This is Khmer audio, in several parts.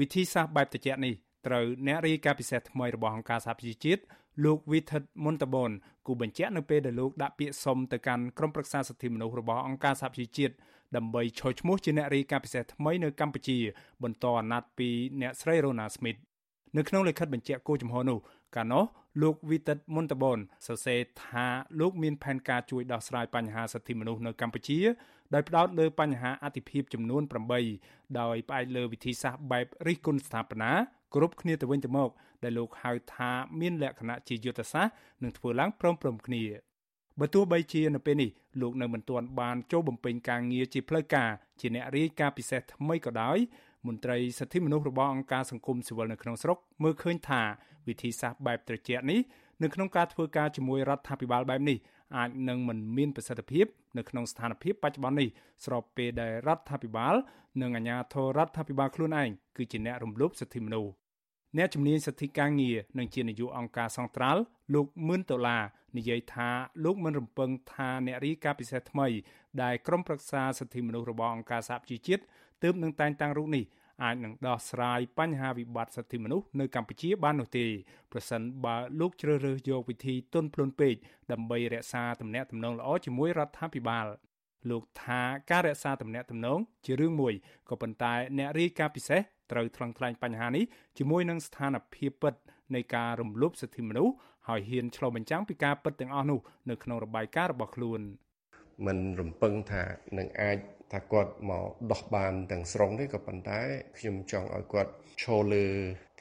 វិធីសាស្ត្របែបត្រជាក់នេះត្រូវអ្នករាយការណ៍ពិសេសថ្មីរបស់អង្គការសហប្រជាជាតិលោក Withed Montabon គូបញ្ជាក់នៅពេលដែលលោកដាក់ពាក្យសុំទៅកាន់ក្រុមប្រឹក្សាសិទ្ធិមនុស្សរបស់អង្គការសហប្រជាជាតិដើម្បីឈរឈ្មោះជាអ្នករាយការណ៍ពិសេសថ្មីនៅកម្ពុជា បន្តអាណត្តិពីអ្នកស្រី Rona Smith នៅក្នុងលិខិតបញ្ជាក់គោលជំហរនោះកាលនោះលោក Vitet Montabon សរសេរថាលោកមានផែនការជួយដោះស្រាយបញ្ហាសិទ្ធិមនុស្សនៅកម្ពុជាដោយផ្ដោតលើបញ្ហាអតិភិបចំនួន8ដោយផ្អែកលើវិធីសាស្ត្របែបរិះគន់ស្ថាបនាគ្រប់គ្នាទៅវិញទៅមកដែលលោកហៅថាមានលក្ខណៈជាយុទ្ធសាស្ត្រនិងធ្វើឡើងព្រមព្រំគ្នាបើទោះបីជានៅពេលនេះលោកនៅមិនទាន់បានចូលបំពេញការងារជាផ្លូវការជាអ្នករាយការណ៍ពិសេសថ្មីក៏ដោយ មន្ត្រីសិទ្ធិមនុស្សរបស់អង្គការសង្គមស៊ីវិលនៅក្នុងស្រុកមើលឃើញថាវិធីសាស្ត្របែបត្រជាក់នេះនៅក្នុងការធ្វើការជាមួយរដ្ឋាភិបាលបែបនេះអាចនឹងមិនមានប្រសិទ្ធភាពនៅក្នុងស្ថានភាពបច្ចុប្បន្ននេះស្របពេលដែលរដ្ឋាភិបាល និងអាជ្ញាធររដ្ឋាភិបាលខ្លួនឯងគឺជាអ្នករំលោភសិទ្ធិមនុស្ស អ្នកជំនាញសិទ្ធិការងារនិងជានាយកអង្គការសង្ត្រាល់លោកមឿនដុល្លារនិយាយថាលោកមិនរំពឹងថាអ្នករីកាពិសេសថ្មី ដែលក្រុមប្រឹក្សាសិទ្ធិមនុស្សរបស់អង្គការសហប្រជាជាតិទើបនឹងតែងតាំងរូបនេះអាចនឹងដោះស្រាយបញ្ហាវិបត្តិសិទ្ធិមនុស្សនៅកម្ពុជាបាននោះទេប្រសិនបើលោកជ្រើសរើសយកវិធីទន់ភ្លន់ពេកដើម្បីរក្សាទំនាក់ទំនងល្អជាមួយរដ្ឋាភិបាល លោកថាការរក្សាទំនាក់ទំនងជារឿងមួយក៏ប៉ុន្តែអ្នករាយការណ៍ពិសេសត្រូវថ្លឹងថ្លែងបញ្ហានេះជាមួយនឹងស្ថានភាពពិតនៃការរំលោភសិទ្ធិមនុស្សហើយហ៊ានឆ្លុះបញ្ចាំងពីការពិតទាំងអស់នោះនៅក្នុងរបាយការណ៍របស់ខ្លួនមិនរំពឹងថានឹងអាចថាគាត់មកដោះបានទាំងស្រុងទេក៏ប៉ុន្តែខ្ញុំចង់ឲ្យគាត់ឈលលើ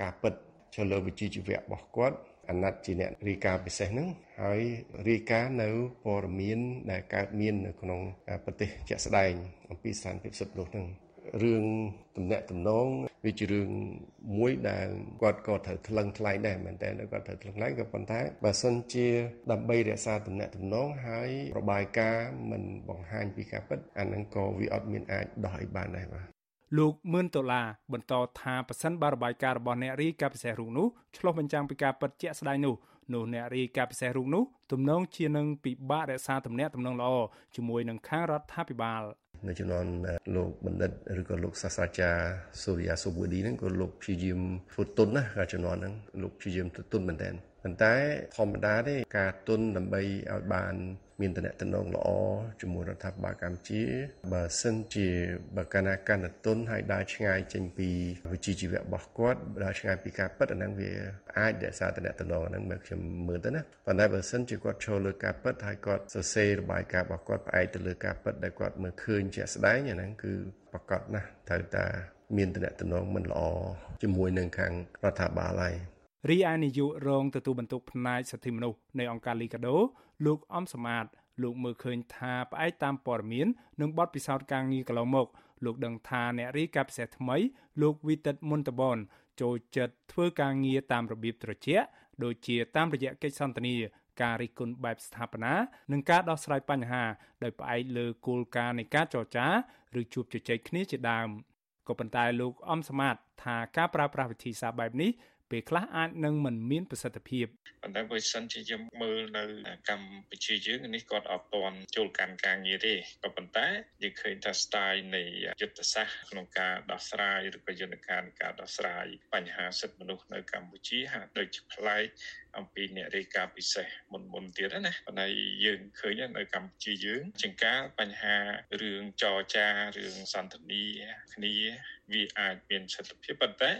ការពិតឈលលើវិជ្ជាជីវៈរបស់គាត់ អាណត្តិជាអ្នករាយការណ៍ពិសេសហ្នឹងហើយរាយការណ៍នៅព័ត៌មានដែលកើតមាននៅក្នុងប្រទេសជាក់ស្ដែងអំពីស្ថានភាពសិទ្ធិមនុស្សហ្នឹងរឿងតំណាក់តំណងវាជារឿងមួយដែលគាត់ក៏ត្រូវថ្លឹងថ្លែងដែរមែនតើគាត់ត្រូវថ្លឹងថ្លែងក៏ប៉ុន្តែបើសិនជាដើម្បីរក្សាតំណាក់តំណងហើយរបាយការណ៍មិនបង្ហាញពីការពិតអានឹងក៏វាអត់មានអាចដោះឲ្យបានដែរបាទ លោកមឿនដុល្លារបន្តថាប៉ះសិនបារបាយការណ៍របស់អ្នករាយការណ៍ពិសេសរូបនោះឆ្លុះបញ្ចាំងពីការពិតជាក់ស្ដែងនោះនោះអ្នករាយការណ៍ពិសេសរូបនោះទំនងជានឹងពិបាករក្សាទំនាក់ទំនងល្អជាមួយនឹងខាងរដ្ឋាភិបាល នៅជំនាន់លោកបណ្ឌិតឬក៏លោកសាស្ត្រាចារ្យសូរិយាសុបូឌីហ្នឹងក៏លោកព្យាយាមធ្វើទុនណាកាលជំនាន់ហ្នឹងលោកព្យាយាមធ្វើទុនមែនតើប៉ុន្តែធម្មតាទេការទុនដើម្បីឲ្យបានមានតំណែងល្អជាមួយរដ្ឋាភិបាលកម្ពុជាបើសិនជាបើកាលណាកាន់តែទុនហើយដើរឆ្ងាយចេញពីវិជ្ជាជីវៈរបស់គាត់ដើរឆ្ងាយពីការពិតអាហ្នឹងវាអាចរក្សាតំណែងហ្នឹងមកខ្ញុំមើលទៅណាប៉ុន្តែបើសិនជាគាត់ចូលលើការពិតហើយគាត់សរសេររបាយការណ៍របស់គាត់ផ្អែកទៅលើការពិតដែលគាត់មើលឃើញជាក់ស្ដែងអាហ្នឹងគឺប្រកបណាស់ត្រូវតែមានតំណែងមិនល្អជាមួយនឹងខាងរដ្ឋាភិបាលហើយរីឯនាយករងទទួលបន្ទុកផ្នែកសិទ្ធិមនុស្សនៃអង្គការលីកាដូលោកអំសមាតលោកមើលឃើញថាផ្អែកតាមព័ត៌មាននិងបទពិសោធន៍ការងារកន្លងមក លោកដឹងថាអ្នករីកាពិសេសថ្មី លោកវីតិតមុនតបនចូលចិត្តធ្វើការងារតាមរបៀបត្រជាក់ដូចជាតាមរយៈកិច្ចសន្ទនាការរិះគន់បែបស្ថាបនានិងការដោះស្រាយបញ្ហាដោយផ្អែកលើគោលការណ៍នៃការចរចាឬជួបជជែកគ្នាជាដើមក៏ប៉ុន្តែលោកអំសមត្ថថាការប្រើប្រាស់វិធីសាស្ត្របែបនេះ ពេលខ្លះអាចនឹងមិនមានប្រសិទ្ធភាពប៉ុន្តែបើសិនជាយើងមើលនៅកម្ពុជាយើងនេះគាត់អត់ទាន់ចូលកាន់ការងារទេក៏ប៉ុន្តែយើងឃើញថា style នៃយុទ្ធសាស្ត្រក្នុងការដោះស្រាយឬក៏យន្តការនៃការដោះស្រាយបញ្ហាសិទ្ធិមនុស្សនៅកម្ពុជាហាក់ដូចជាប្លែកអំពីអ្នករាយការណ៍ពិសេសមុនមុនទៀតណាប៉ុន្តែយើងឃើញនៅកម្ពុជាយើងចង្ការបញ្ហារឿងចរចារឿងសន្ទនាគ្នាវាអាចមានសិទ្ធិភាពប៉ុន្តែ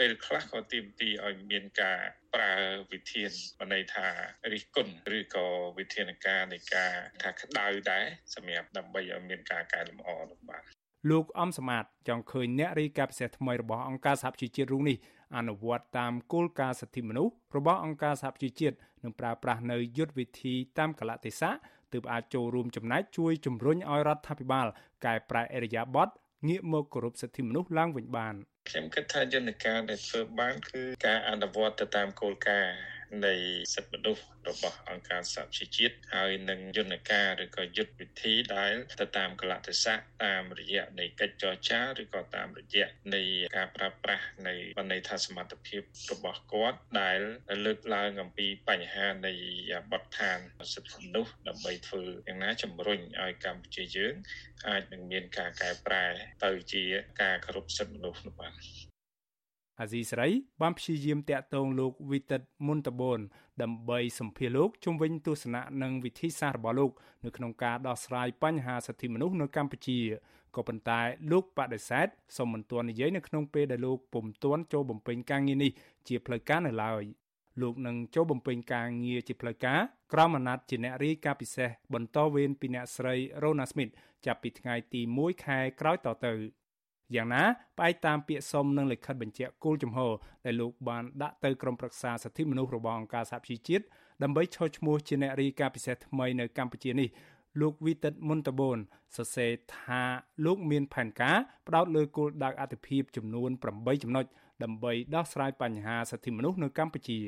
ពេលខ្លះក៏ទាមទារឲ្យមានការប្រើវិធានន័យថារិះគន់ឬក៏វិធានការនៃការថាក្តៅដែរសម្រាប់ដើម្បីឲ្យមានការកែលម្អនោះបាទលោកអំសមត្ថចង់ឃើញអ្នករាយការណ៍ពិសេសថ្មីរបស់អង្គការសហប្រជាជាតិរូបនេះអនុវត្តតាមគោលការណ៍សិទ្ធិមនុស្សរបស់អង្គការសហប្រជាជាតិនិងប្រើប្រាស់នៅយុទ្ធវិធីតាមកលៈទេសៈទើបអាចចូលរួមចំណែកជួយជំរុញឲ្យរដ្ឋាភិបាលកែប្រែអរិយាប័ត្រងាកមកគោរពសិទ្ធិមនុស្សឡើងវិញបាន ខ្ញុំគិតថាយន្តការដែលធ្វើបានគឺការអនុវត្តទៅតាមគោលការណ៍ នៃសិទ្ធិមនុស្សរបស់អង្គការសហជីវជាតិហើយនឹងយន្តការឬក៏យុទ្ធវិធីដែលទៅតាមកលៈទេសៈតាមរយៈនៃកិច្ចចរចាឬក៏តាមរយៈនៃការប្រើប្រាស់នៃបណ្ឌិតសមត្ថភាពរបស់គាត់ដែលលើកឡើងអំពីបញ្ហានៃបទដ្ឋានសិទ្ធិមនុស្សដើម្បីធ្វើយ៉ាងណាជំរុញឲ្យកម្ពុជាយើងអាចនឹងមានការកែប្រែទៅជាការគោរពសិទ្ធិមនុស្សនោះបាទ អាស៊ីសេរី បានព្យាយាមតាក់ទងលោកវីតិតមុនតបូនដើម្បីសម្ភាសលោកជុំវិញទស្សនៈនិងវិធីសាស្ត្ររបស់លោក នៅក្នុងការដោះស្រាយបញ្ហាសិទ្ធិមនុស្សនៅកម្ពុជាក៏ប៉ុន្តែលោកបដិសេធសូមមិនទាន់និយាយនៅក្នុងពេលដែលលោកពុំទាន់ចូលបំពេញការងារនេះជាផ្លូវការនៅឡើយលោកនឹងចូលបំពេញការងារជាផ្លូវការក្រមអាណត្តិជាអ្នករាយការណ៍ពិសេសបន្តវេនពីអ្នកស្រី Rona Smith ចាប់ពីថ្ងៃទី1ខែក្រោយតទៅ យ៉ាងណាផ្អែកតាមពាក្យសុំនិងលិខិតបញ្ជាក់គោលជំហរដែលលោកបានដាក់ទៅក្រុមប្រឹក្សាសិទ្ធិមនុស្សរបស់អង្គការសហប្រជាជាតិដើម្បីឈរឈ្មោះជាអ្នករាយការណ៍ពិសេសថ្មីនៅកម្ពុជានេះលោកវីតិតមុនតបូនសរសេរថាលោកមានផែនការផ្ដោតលើគោលដៅអធិភាពចំនួន8ចំណុចដើម្បីដោះស្រាយបញ្ហាសិទ្ធិមនុស្សនៅកម្ពុជា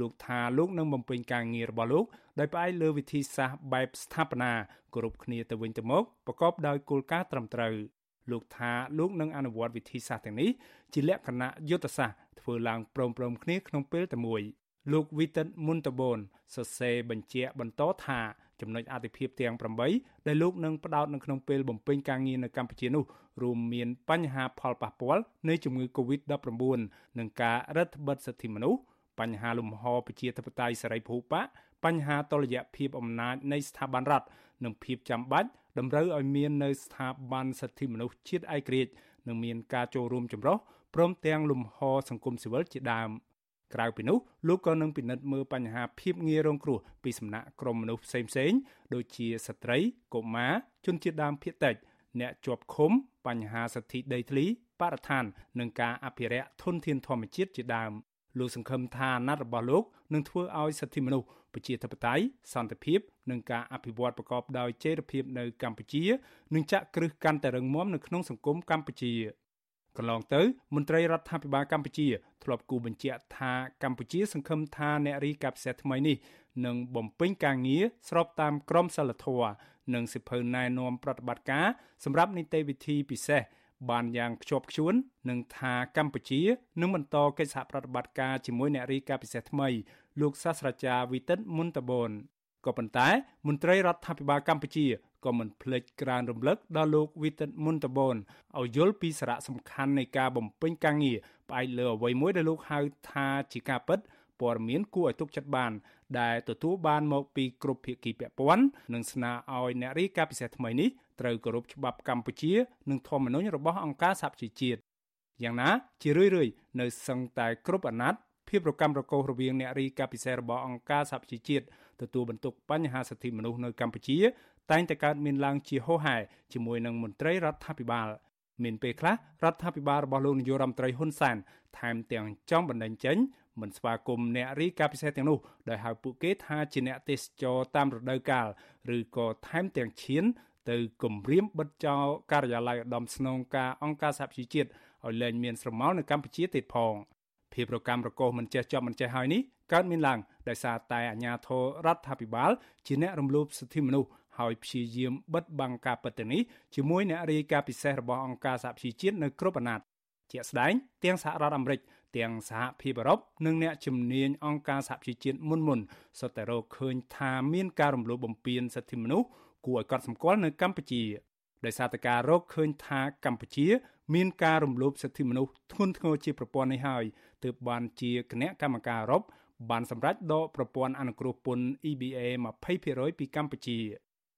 លោកថាលោកនឹងបំពេញការងាររបស់លោកដោយផ្អែកលើវិធីសាស្ត្របែបស្ថាបនាគោរពគ្នាទៅវិញទៅមកប្រកបដោយគោលការណ៍ត្រឹមត្រូវ លោកថាលោកនឹងអនុវត្តវិធីសាស្ត្រទាំងនេះជាលក្ខណៈយុទ្ធសាស្ត្រធ្វើឡើងព្រមព្រំគ្នាក្នុងពេលតែមួយលោកវីតិនមុនតបូនសរសេរបញ្ជាក់បន្តថាចំណុចអតិភិបទាំង8ដែលលោកនឹងផ្ដោតនៅក្នុងពេលបំពេញការងារនៅកម្ពុជានោះរួមមានបញ្ហាផលប៉ះពាល់នៃជំងឺ Covid-19 និងការរដ្ឋបិទសិទ្ធិមនុស្សបញ្ហាលំហប្រជាធិបតេយ្យសេរីពហុបកបញ្ហាតុល្យភាពអំណាចនៃស្ថាប័នរដ្ឋនិងភាពចាំបាច់ តម្រូវឲ្យមាននៅស្ថាប័នសិទ្ធិមនុស្សជាតិឯករាជ្យនិងមានការចូលរួមចម្រុះព្រមទាំងលំហសង្គមស៊ីវិលជាដើមក្រៅពីនោះលោកក៏នឹងពិនិត្យមើលបញ្ហាភាពងាយរងគ្រោះពីសំណាក់ក្រុមមនុស្សផ្សេងៗដូចជាស្ត្រីកុមារជនជាតិដើមភាគតិចអ្នកជាប់ឃុំបញ្ហាសិទ្ធិដីធ្លីបរិស្ថាននិងការអភិរក្សធនធានធម្មជាតិជាដើម លោកសង្ឃឹមថាអាណត្តិរបស់លោកនឹងធ្វើឲ្យសិទ្ធិមនុស្សប្រជាធិបតេយ្យសន្តិភាពនិងការអភិវឌ្ឍប្រកបដោយចីរភាពនៅកម្ពុជានឹងចាក់គ្រឹះកាន់តែរឹងមាំនៅក្នុងសង្គមកម្ពុជាកន្លងទៅមន្ត្រីរដ្ឋាភិបាលកម្ពុជាធ្លាប់គូបញ្ជាក់ថាកម្ពុជាសង្ឃឹមថាអ្នករីកាពិសេសថ្មីនេះនឹងបំពេញការងារស្របតាមក្រមសីលធម៌និងសិភៅណែនាំប្រតិបត្តិការសម្រាប់នីតិវិធីពិសេស បានយ៉ាងខ្ជាប់ខ្ជួននឹងថាកម្ពុជានឹងបន្តកិច្ចសហប្រតិបត្តិការជាមួយអ្នករាយការណ៍ពិសេសថ្មីលោកសាស្ត្រាចារ្យវិទិតមុនតបនក៏ប៉ុន្តែមន្ត្រីរដ្ឋាភិបាលកម្ពុជាក៏មិនភ្លេចក្រើនរំលឹកដល់លោកវិទិតមុនតបនឲ្យយល់ពីសារៈសំខាន់នៃការបំពេញការងារផ្អែកលើអ្វីមួយដែលលោកហៅថាជាការពិតព័ត៌មានគួរឲ្យទុកចិត្តបាន ដែលទទួលបានមកពីគ្រប់ភាគីពាក់ព័ន្ធនិងស្នើឲ្យអ្នករាយការណ៍ពិសេសថ្មីនេះត្រូវគោរពច្បាប់កម្ពុជានិងធម្មនុញ្ញរបស់អង្គការសហប្រជាជាតិយ៉ាងណា ជារឿយៗនៅសឹងតែគ្រប់អាណត្តិភាពរកម្មរកូសរវាងអ្នករីកាពិសេសរបស់អង្គការសហប្រជាជាតិទទួលបន្ទុកបញ្ហាសិទ្ធិមនុស្សនៅកម្ពុជា តែងតែកើតមានឡើងជាហូរហែជាមួយនឹងមន្ត្រីរដ្ឋាភិបាលមានពេលខ្លះរដ្ឋាភិបាលរបស់លោកនាយករដ្ឋមន្ត្រីហ៊ុនសែនថែមទាំងចង់បណ្តេញចេញមិនស្វាគមន៍អ្នករីកាពិសេសទាំងនោះដោយហៅពួកគេថាជាអ្នកទេសចរតាមរដូវកាលឬក៏ថែមទាំងឈាន ទៅគម្រាមបិទចោលការិយាល័យឧត្តមស្នងការអង្គការសហប្រជាជាតិឲ្យលែងមានស្រមោលនៅកម្ពុជាទៀតផងភាពរកម្មរកោសមិនចេះចប់មិនចេះហើយនេះកើតមានឡើងដោយសារតែអាជ្ញាធររដ្ឋាភិបាលជាអ្នករំលោភសិទ្ធិមនុស្សហើយព្យាយាមបិទបាំងការពិតទាំងនេះជាមួយអ្នករាយការណ៍ពិសេសរបស់អង្គការសហប្រជាជាតិនៅគ្រប់អាណត្តិជាក់ស្ដែងទាំងសហរដ្ឋអាមេរិក ទាំងសហភាពអឺរ៉ុបនិងអ្នកជំនាញអង្គការសហប្រជាជាតិមុនមុនសុទ្ធតែរកឃើញថាមានការរំលោភបំពានសិទ្ធិមនុស្សគួរឲ្យកត់សម្គាល់នៅកម្ពុជាដោយសារតែការរកឃើញថាកម្ពុជា មានការរំលោភសិទ្ធិមនុស្សធ្ងន់ធ្ងរជាប្រព័ន្ធនេះហើយទើបបានជាគណៈកម្មការអឺរ៉ុបបានសម្រេចដកប្រព័ន្ធអនុគ្រោះពន្ធ EBA 20%ពីកម្ពុជា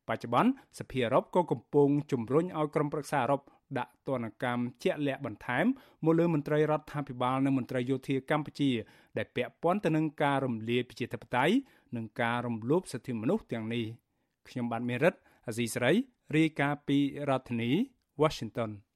បច្ចុប្បន្នសភាអឺរ៉ុបក៏កំពុងជំរុញឲ្យក្រុមប្រឹក្សាអឺរ៉ុប ដាក់ទណ្ឌកម្មជាក់លាក់បន្ថែមមកលើមន្ត្រីរដ្ឋាភិបាលនិងមន្ត្រីយោធាកម្ពុជា ដែលពាក់ព័ន្ធទៅនឹងការរំលាយប្រជាធិបតេយ្យនិងការរំលោភសិទ្ធិមនុស្សទាំងនេះខ្ញុំបាទមេរិតអាស៊ីសេរីរាយការណ៍ពីរដ្ឋធានី Washington